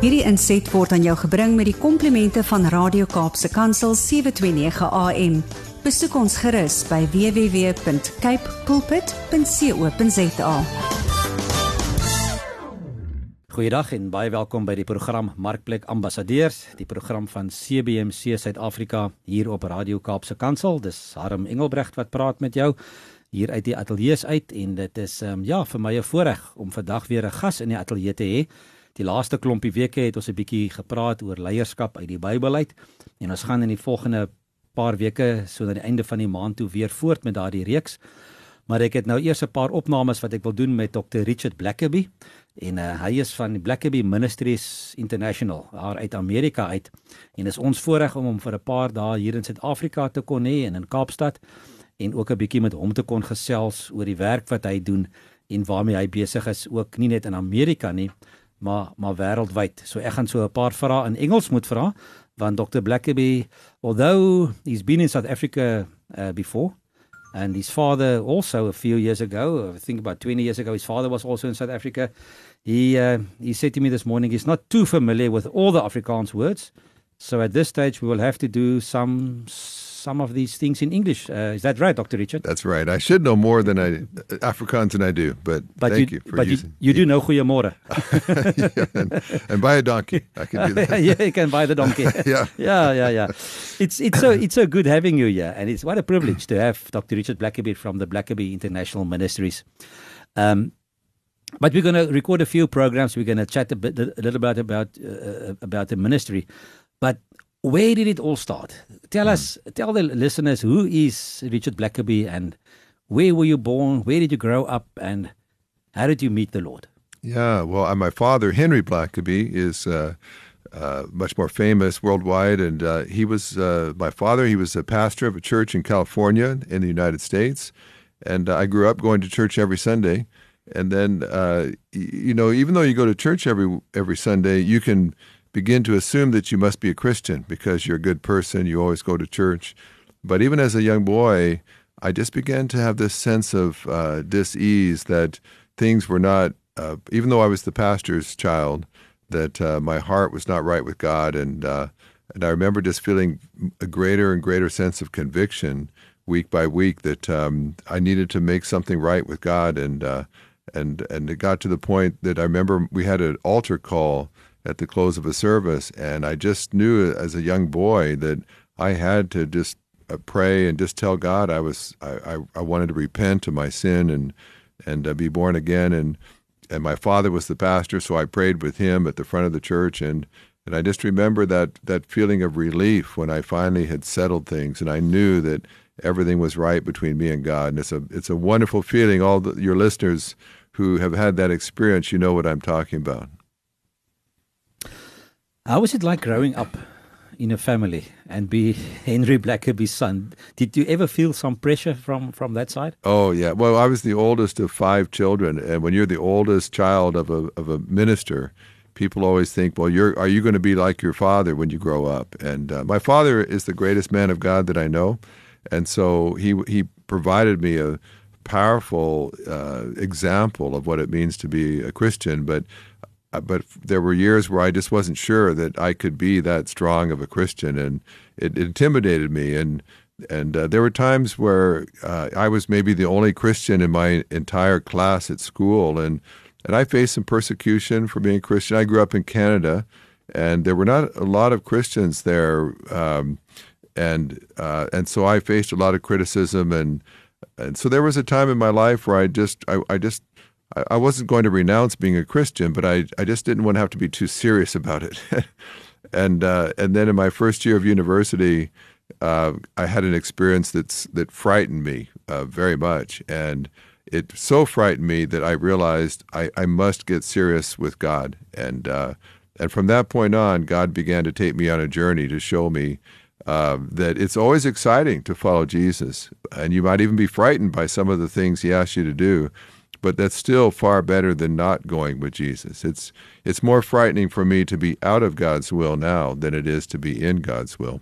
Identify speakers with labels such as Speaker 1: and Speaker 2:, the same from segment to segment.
Speaker 1: Hierdie inset word aan jou gebring met die komplimente van Radio Kaapse Kansel 729 AM. Besoek ons gerus by www.cape pulpit.co.za.
Speaker 2: Goeiedag en baie welkom by die program Markplek Ambassadeurs, die program van CBC Suid-Afrika hier op Radio Kaapse Kansel. Dis Harm Engelbrecht wat praat met jou hier uit die ateljee uit en dit is um, ja vir my 'n voorreg om vandag weer 'n gas in die ateljee te hê. Die laaste klompie weke het ons 'n bietjie gepraat oor leierskap uit die Bybel uit en ons gaan in die volgende paar weke so na die einde van die maand toe weer voort met daardie reeks. Maar ek het nou eers 'n paar opnames wat ek wil doen met Dr. Richard Blackaby en uh, hy is van die Blackaby Ministries International daar uit Amerika uit en is ons voorreg om hom vir 'n paar dae hier in Suid-Afrika te kon hê en in Kaapstad en ook 'n bietjie met hom te kon gesels oor die werk wat hy doen en waarmee hy besig is ook nie net in Amerika nie maar maar wêreldwyd. So ek gaan so 'n paar vrae in Engels moet vra want Dr Blackaby although he's been in South Africa uh, before and his father also a few years ago, I think about 20 years ago his father was also in South Africa. He uh, he said to me this morning he's not too familiar with all the Afrikaans words. So at this stage we will have to do some some of these things in English. Uh, is that right, Dr. Richard?
Speaker 3: That's right. I should know more than I Afrikaans than I do, but,
Speaker 2: but
Speaker 3: thank
Speaker 2: you,
Speaker 3: you, for
Speaker 2: but
Speaker 3: using.
Speaker 2: You, you do know goeiemôre.
Speaker 3: yeah, and, and buy a donkey. I can do that.
Speaker 2: yeah, you can buy the donkey.
Speaker 3: yeah.
Speaker 2: yeah, yeah, yeah. It's it's so it's so good having you here, and it's what a privilege to have Dr. Richard Blackaby from the Blackaby International Ministries. Um, but we're going to record a few programs. We're going to chat a bit, a little bit about uh, about the ministry. But where did it all start? Tell mm. us, tell the listeners, who is Richard Blackaby and where were you born? Where did you grow up? And how did you meet the Lord?
Speaker 3: Yeah, well, uh, my father, Henry Blackaby, is uh, uh, much more famous worldwide. And uh, he was, uh, my father, he was a pastor of a church in California in the United States. And I grew up going to church every Sunday. And then, uh, you know, even though you go to church every every Sunday, you can begin to assume that you must be a Christian because you're a good person, you always go to church. But even as a young boy, I just began to have this sense of uh, dis-ease that things were not, uh, even though I was the pastor's child, that uh, my heart was not right with God, and uh, and I remember just feeling a greater and greater sense of conviction week by week that um, I needed to make something right with God, and uh, and and it got to the point that I remember we had an altar call at the close of a service. And I just knew as a young boy that I had to just uh, pray and just tell God I was I, I, I wanted to repent of my sin and and uh, be born again. And and my father was the pastor, so I prayed with him at the front of the church. And and I just remember that that feeling of relief when I finally had settled things and I knew that everything was right between me and God. And it's a it's a wonderful feeling. All the, your listeners who have had that experience, you know what I'm talking about.
Speaker 2: How was it like growing up in a family and be Henry Blackaby's son? Did you ever feel some pressure from from that side?
Speaker 3: Oh yeah. Well, I was the oldest of five children, and when you're the oldest child of a of a minister, people always think, well, you're are you going to be like your father when you grow up? And uh, my father is the greatest man of God that I know, and so he he provided me a powerful uh, example of what it means to be a Christian, but but there were years where I just wasn't sure that I could be that strong of a Christian, and it, it intimidated me. And and uh, there were times where uh, I was maybe the only Christian in my entire class at school, and and I faced some persecution for being a Christian. I grew up in Canada, and there were not a lot of Christians there, um, and uh, and so I faced a lot of criticism, and and so there was a time in my life where I just I, I just I, I wasn't going to renounce being a Christian, but I, I just didn't want to have to be too serious about it. and uh, and then in my first year of university, uh, I had an experience that's that frightened me uh, very much, and it so frightened me that I realized I, I must get serious with God, and uh, and from that point on, God began to take me on a journey to show me uh, that it's always exciting to follow Jesus, and you might even be frightened by some of the things He asks you to do but that's still far better than not going with Jesus. It's it's more frightening for me to be out of God's will now than it is to be in God's will.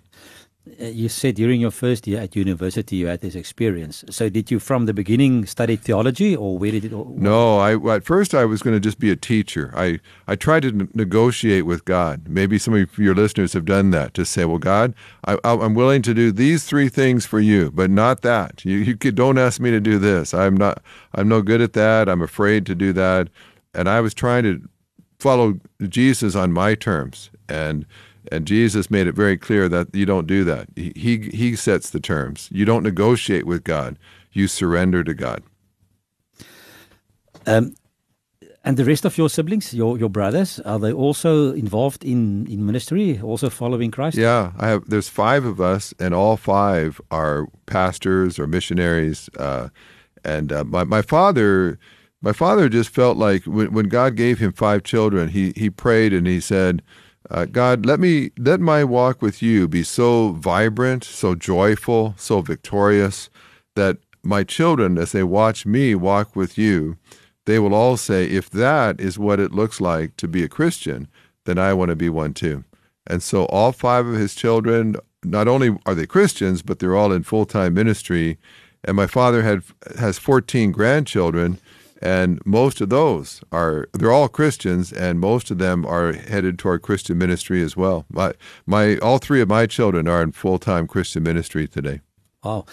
Speaker 2: Uh, you said during your first year at university you had this experience. So did you from the beginning study theology or where did it all
Speaker 3: No, I at first I was going to just be a teacher. I I tried to negotiate with God. Maybe some of your listeners have done that to say, "Well, God, I, I'm willing to do these three things for you, but not that. You, you could, don't ask me to do this. I'm not. I'm no good at that. I'm afraid to do that." And I was trying to follow Jesus on my terms, and and Jesus made it very clear that you don't do that. He, he, he sets the terms. You don't negotiate with God. You surrender to God.
Speaker 2: Um, and the rest of your siblings, your your brothers, are they also involved in, in ministry, also following Christ?
Speaker 3: Yeah, I have. There's five of us, and all five are pastors or missionaries. Uh, and uh, my my father, my father just felt like when, when God gave him five children, he he prayed and he said, uh, God, let me let my walk with you be so vibrant, so joyful, so victorious that my children, as they watch me walk with you, they will all say, if that is what it looks like to be a Christian, then I want to be one too. And so all five of his children, not only are they Christians, but they're all in full time ministry. And my father had has 14 grandchildren, and most of those are they're all Christians, and most of them are headed toward Christian ministry as well. My my all three of my children are in full time Christian ministry today.
Speaker 2: Wow,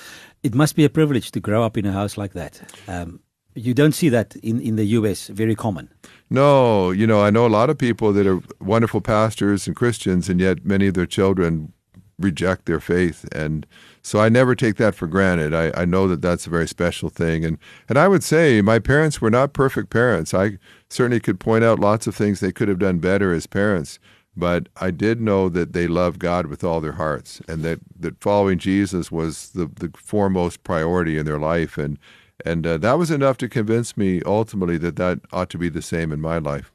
Speaker 2: it must be a privilege to grow up in a house like that. Um, you don't see that in, in the U.S. Very common.
Speaker 3: No, you know I know a lot of people that are wonderful pastors and Christians, and yet many of their children reject their faith and so I never take that for granted. I, I know that that's a very special thing. And, and I would say my parents were not perfect parents. I certainly could point out lots of things they could have done better as parents. But I did know that they loved God with all their hearts and that, that following Jesus was the, the foremost priority in their life. And, and uh, that was enough to convince me ultimately that that ought to be the same in my life.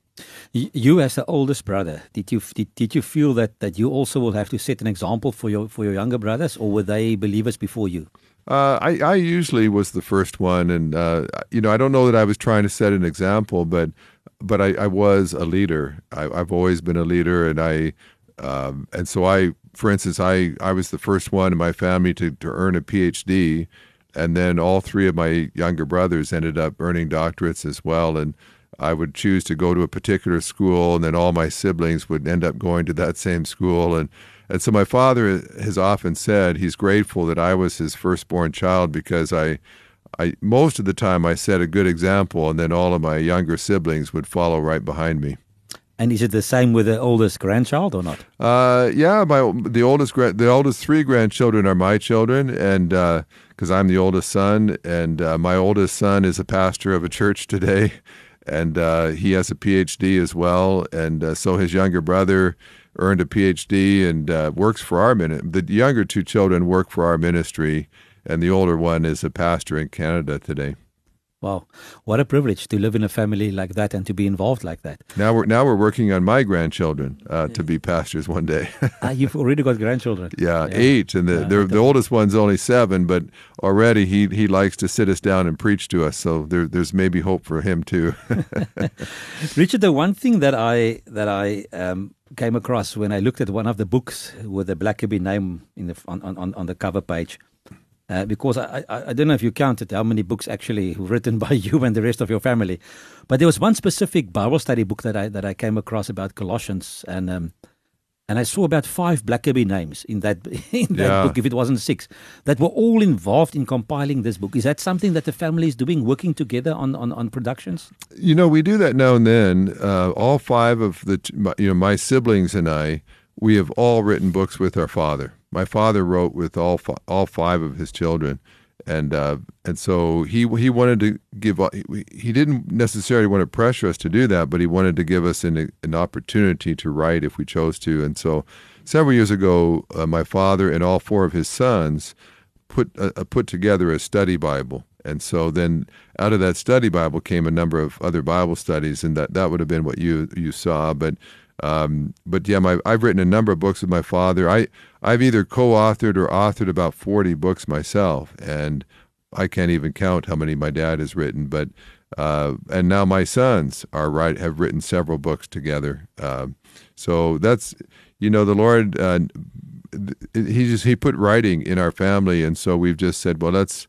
Speaker 2: You, as the oldest brother, did you did, did you feel that, that you also will have to set an example for your for your younger brothers, or were they believers before you?
Speaker 3: Uh, I, I usually was the first one, and uh, you know I don't know that I was trying to set an example, but but I, I was a leader. I, have always been a leader, and I um, and so I, for instance, I I was the first one in my family to to earn a PhD, and then all three of my younger brothers ended up earning doctorates as well, and I would choose to go to a particular school, and then all my siblings would end up going to that same school. And, and so my father has often said he's grateful that I was his firstborn child because I, I most of the time I set a good example, and then all of my younger siblings would follow right behind me.
Speaker 2: And is it the same with the oldest grandchild or not?
Speaker 3: Uh, yeah, my the oldest the oldest three grandchildren are my children, and because uh, I'm the oldest son, and uh, my oldest son is a pastor of a church today, and uh, he has a PhD as well. And uh, so his younger brother earned a PhD and uh, works for our ministry. The younger two children work for our ministry, and the older one is a pastor in Canada today.
Speaker 2: Wow, what a privilege to live in a family like that and to be involved like that.
Speaker 3: Now we're now we're working on my grandchildren uh, to be pastors one day.
Speaker 2: ah, you've already got grandchildren.
Speaker 3: Yeah, yeah. eight, and the yeah, the oldest one's only seven, but already he he likes to sit us down and preach to us. So there, there's maybe hope for him too.
Speaker 2: Richard, the one thing that I that I um, came across when I looked at one of the books with the Blackaby name in the on, on, on the cover page uh, because I, I, I, don't know if you counted how many books actually written by you and the rest of your family, but there was one specific Bible study book that I that I came across about Colossians, and um, and I saw about five Blackaby names in that in that yeah. book, if it wasn't six, that were all involved in compiling this book. Is that something that the family is doing, working together on on, on productions?
Speaker 3: You know, we do that now and then. Uh, all five of the you know my siblings and I, we have all written books with our father my father wrote with all fi- all five of his children, and uh, and so he he wanted to give he didn't necessarily want to pressure us to do that, but he wanted to give us an an opportunity to write if we chose to. And so several years ago, uh, my father and all four of his sons put uh, uh put together a study Bible. And so then out of that study Bible came a number of other Bible studies, and that, that would have been what you you saw. But um, but yeah, my, I've written a number of books with my father. I I've either co-authored or authored about forty books myself, and I can't even count how many my dad has written. But uh, and now my sons are right have written several books together. Uh, so that's you know the Lord uh, he just he put writing in our family, and so we've just said, well, let's.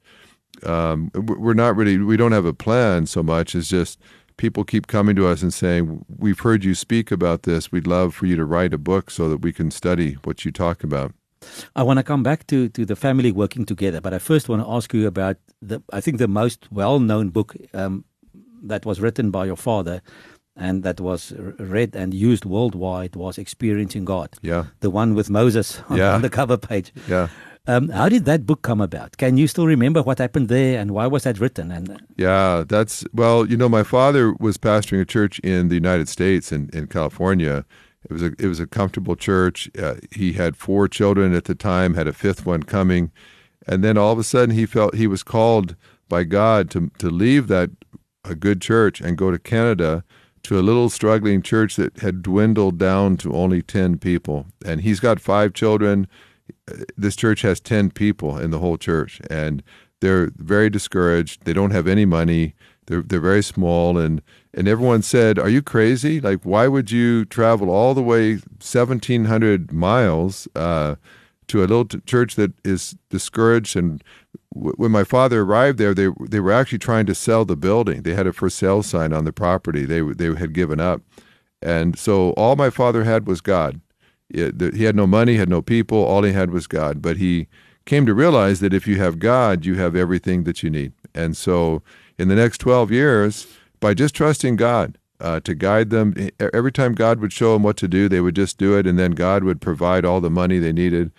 Speaker 3: Um, we're not really we don't have a plan so much It's just people keep coming to us and saying, We've heard you speak about this. We'd love for you to write a book so that we can study what you talk about.
Speaker 2: I want to come back to, to the family working together, but I first want to ask you about the I think the most well known book um, that was written by your father and that was read and used worldwide was Experiencing God.
Speaker 3: Yeah.
Speaker 2: The one with Moses on,
Speaker 3: yeah.
Speaker 2: on the cover page.
Speaker 3: Yeah.
Speaker 2: Um, how did that book come about? Can you still remember what happened there and why was that written? And
Speaker 3: yeah, that's well, you know, my father was pastoring a church in the United States in, in California. It was a it was a comfortable church. Uh, he had four children at the time, had a fifth one coming, and then all of a sudden he felt he was called by God to to leave that a good church and go to Canada to a little struggling church that had dwindled down to only 10 people. And he's got five children this church has 10 people in the whole church and they're very discouraged. They don't have any money. They're they're very small and and everyone said are you crazy? Like why would you travel all the way 1700 miles uh, to a little t- church that is discouraged? And w- when my father arrived there they they were actually trying to sell the building. They had a for sale sign on the property. They they had given up. And so all my father had was God he had no money, had no people. All he had was God. But he came to realize that if you have God, you have everything that you need. And so, in the next 12 years, by just trusting God uh, to guide them, every time God would show them what to do, they would just do it, and then God would provide all the money they needed.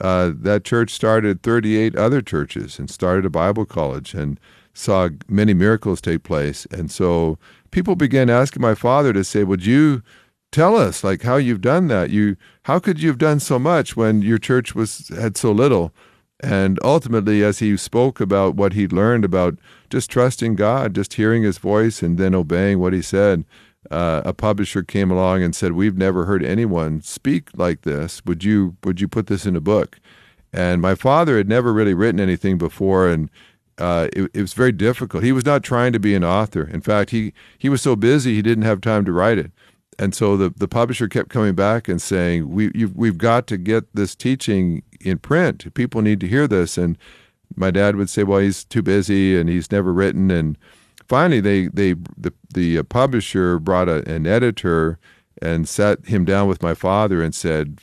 Speaker 3: Uh, that church started 38 other churches and started a Bible college and saw many miracles take place. And so people began asking my father to say, Would you tell us like how you've done that. You how could you have done so much when your church was had so little? And ultimately as he spoke about what he'd learned about just trusting god just hearing his voice and then obeying what he said uh, a publisher came along and said we've never heard anyone speak like this. Would you would you put this in a book? And my father had never really written anything before and uh, it, it was very difficult. He was not trying to be an author. In fact, he, he was so busy he didn't have time to write it and so the, the publisher kept coming back and saying, we, we've got to get this teaching in print. People need to hear this. And my dad would say, well, he's too busy and he's never written. And finally, they, they the, the uh, publisher brought a, an editor and sat him down with my father and said,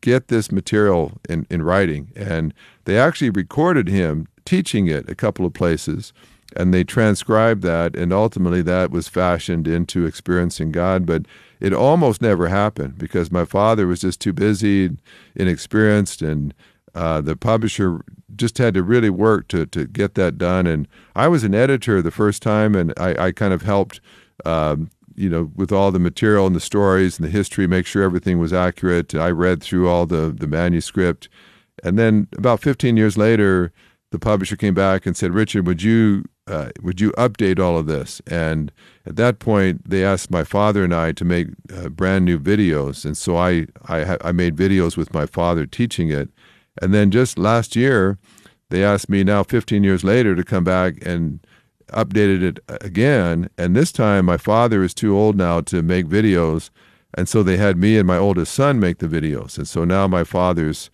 Speaker 3: get this material in, in writing. And they actually recorded him teaching it a couple of places and they transcribed that and ultimately that was fashioned into experiencing god. But it almost never happened because my father was just too busy and inexperienced and uh, the publisher just had to really work to, to get that done. And i was an editor the first time and i, I kind of helped um, you know with all the material and the stories and the history make sure everything was accurate. I read through all the, the manuscript. And then about 15 years later the publisher came back and said, Richard, would you uh, would you update all of this? And at that point, they asked my father and I to make uh, brand new videos, and so I I, I made videos with my father teaching it. And then just last year, they asked me now, 15 years later, to come back and updated it again. And this time, my father is too old now to make videos, and so they had me and my oldest son make the videos. And so now my father's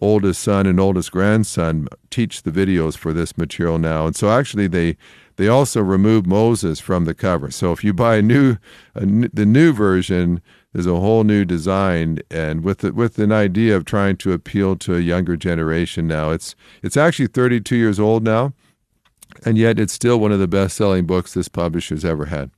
Speaker 3: oldest son and oldest grandson teach the videos for this material now. And so actually they they also removed Moses from the cover. So if you buy a new, a the new version, there's a whole new design and with the, with an idea of trying to appeal to a younger generation now. It's it's actually 32 years old now. And yet it's still one of the best-selling books this publisher's ever had.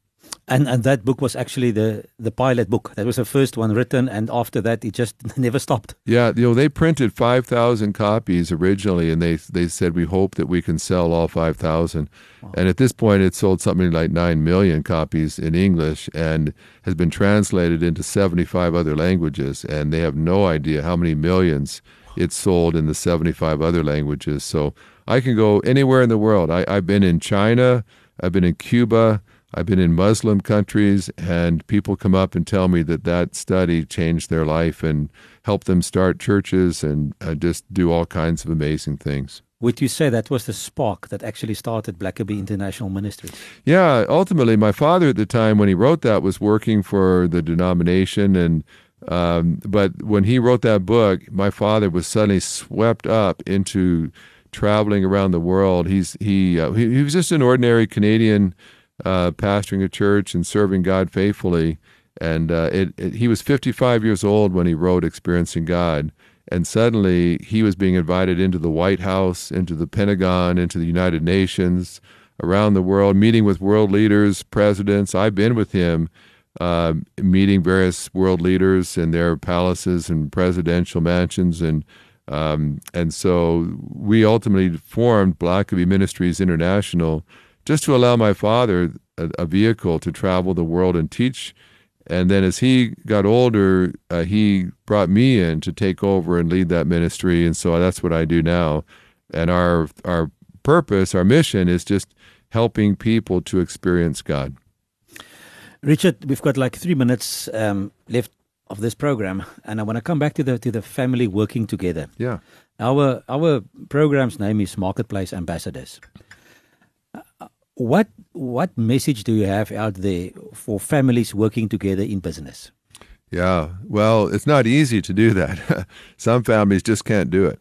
Speaker 2: And and that book was actually the the pilot book. That was the first one written, and after that, it just never stopped.
Speaker 3: Yeah, you know, they printed five thousand copies originally, and they they said we hope that we can sell all five thousand. Wow. And at this point, it sold something like nine million copies in English, and has been translated into seventy five other languages. And they have no idea how many millions it's sold in the seventy five other languages. So I can go anywhere in the world. I, I've been in China. I've been in Cuba. I've been in Muslim countries, and people come up and tell me that that study changed their life and helped them start churches and uh, just do all kinds of amazing things.
Speaker 2: Would you say that was the spark that actually started Blackaby International Ministries?
Speaker 3: Yeah, ultimately, my father at the time when he wrote that was working for the denomination, and Um, but when he wrote that book, my father was suddenly swept up into traveling around the world. He's he uh, he, he, was just an ordinary Canadian uh, pastoring a church and serving God faithfully. And uh, it, it, he was 55 years old when he wrote Experiencing God. And suddenly he was being invited into the White House, into the Pentagon, into the United Nations, around the world, meeting with world leaders, presidents. I've been with him uh, meeting various world leaders in their palaces and presidential mansions, and um, and so we ultimately formed Blackaby Ministries International just to allow my father a, a, vehicle to travel the world and teach. And then as he got older, uh, he brought me in to take over and lead that ministry, and so that's what I do now. And our our purpose, our mission, is just helping people to experience God.
Speaker 2: Richard, we've got like three minutes um, left of this program, and I want to come back to the to the family working together.
Speaker 3: Yeah,
Speaker 2: our our program's name is Marketplace Ambassadors. What what message do you have out there for families working together in business?
Speaker 3: Yeah, well, it's not easy to do that. Some families just can't do it.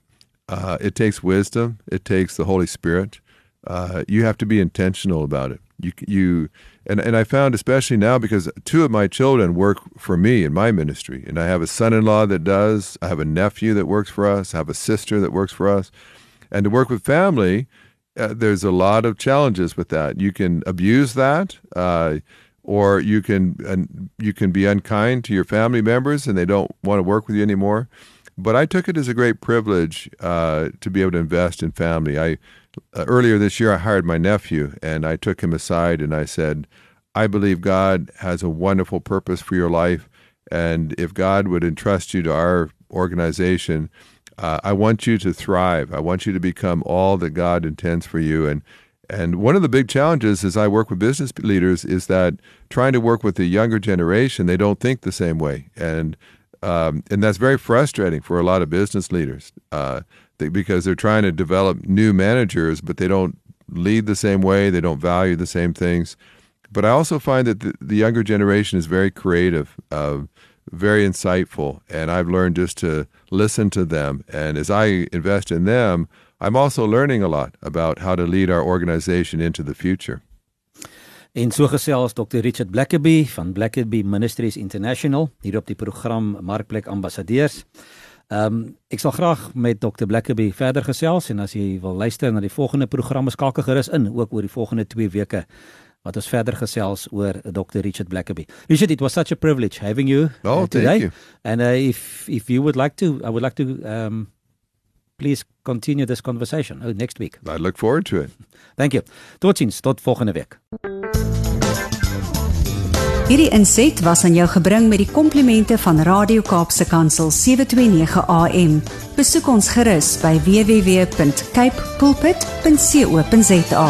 Speaker 3: Uh, it takes wisdom. It takes the Holy Spirit. Uh, you have to be intentional about it. You you and and I found especially now because two of my children work for me in my ministry, and I have a son-in-law that does. I have a nephew that works for us. I have a sister that works for us, and to work with family, uh, there's a lot of challenges with that. You can abuse that. Uh, or you can and you can be unkind to your family members and they don't want to work with you anymore. But I took it as a great privilege uh, to be able to invest in family. I uh, earlier this year, I hired my nephew and I took him aside and I said, I believe God has a wonderful purpose for your life. And if God would entrust you to our organization, uh, I want you to thrive. I want you to become all that God intends for you. And and one of the big challenges as I work with business leaders is that trying to work with the younger generation, they don't think the same way, and um, and that's very frustrating for a lot of business leaders. Uh, because they're trying to develop new managers, but they don't lead the same way, they don't value the same things. But I also find that the, the younger generation is very creative, uh, very insightful, and I've learned just to listen to them. And as I invest in them, I'm also learning a lot about how to lead our organization into the future.
Speaker 2: En so gesels Dr Richard Blackaby van Blackaby Ministries International hier op die program Markplek Ambassadeurs. Ehm um, ek sal graag met Dr Blackaby verder gesels en as jy wil luister na die volgende programme skakel gerus in ook oor die volgende 2 weke wat ons verder gesels oor Dr Richard Blackaby. Richard, it was such a privilege having you
Speaker 3: oh, uh, today. You.
Speaker 2: And uh, if if you would like to I would like to um please continue this conversation oh, next week.
Speaker 3: I look forward to it.
Speaker 2: Thank you. Totsiens tot volgende week.
Speaker 1: Hierdie inset was aan jou gebring met die komplimente van Radio Kaapse Kansel 729 AM. Besoek ons gerus by www.cape pulpit.co.za.